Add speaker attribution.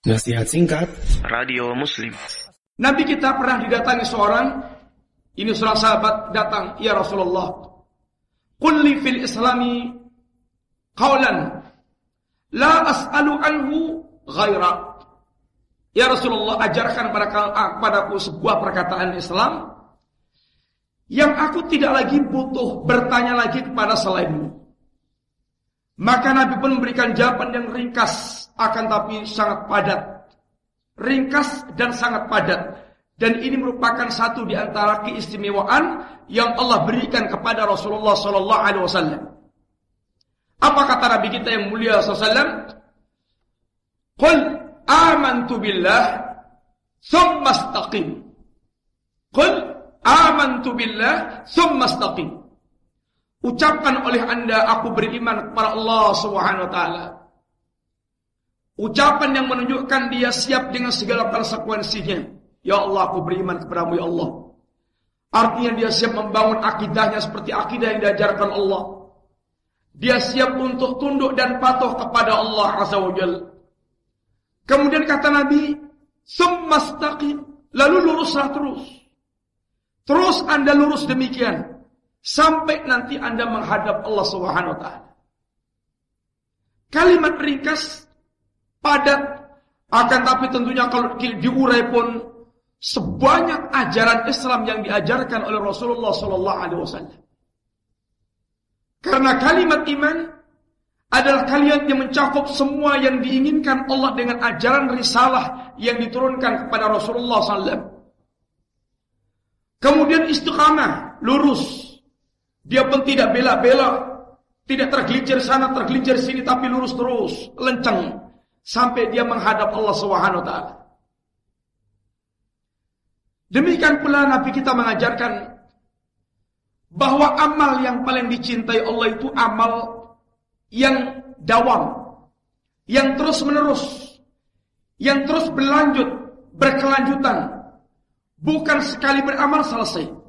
Speaker 1: Nasihat singkat.
Speaker 2: Radio Muslim.
Speaker 3: Nabi kita pernah didatangi seorang. Ini seorang sahabat datang Ya Rasulullah Kulli fil islami Qawlan La as'alu anhu ghaira. Ya Rasulullah ajarkan padaku sebuah perkataan Islam Yang aku tidak lagi butuh bertanya lagi kepada selainmu. Maka Nabi pun memberikan jawaban yang ringkas akan tapi sangat padat. Ringkas dan sangat padat. Dan ini merupakan satu di antara keistimewaan yang Allah berikan kepada Rasulullah sallallahu alaihi wasallam. Apa kata Nabi kita yang mulia sallallahu Qul amantu billah thumma istaqim. Qul amantu billah thumma istaqim. Ucapkan oleh anda aku beriman kepada Allah Subhanahu wa taala. Ucapan yang menunjukkan dia siap dengan segala konsekuensinya. Ya Allah aku beriman kepadamu ya Allah. Artinya dia siap membangun akidahnya seperti akidah yang diajarkan Allah. Dia siap untuk tunduk dan patuh kepada Allah Azza wa. Kemudian kata Nabi, Summastaqim. Lalu luruslah terus. Terus anda lurus demikian. Sampai nanti Anda menghadap Allah Subhanahu wa taala. Kalimat ringkas padat akan tapi tentunya kalau diurai pun sebanyak ajaran Islam yang diajarkan oleh Rasulullah sallallahu alaihi wasallam. Karena kalimat iman adalah kalimat yang mencakup semua yang diinginkan Allah dengan ajaran risalah yang diturunkan kepada Rasulullah SAW. Kemudian istiqamah, lurus, dia pun tidak bela-bela, tidak tergelincir sana, tergelincir sini, tapi lurus terus, lenceng sampai dia menghadap Allah Subhanahu taala. Demikian pula Nabi kita mengajarkan bahwa amal yang paling dicintai Allah itu amal yang dawam, yang terus-menerus, yang terus berlanjut, berkelanjutan. Bukan sekali beramal selesai.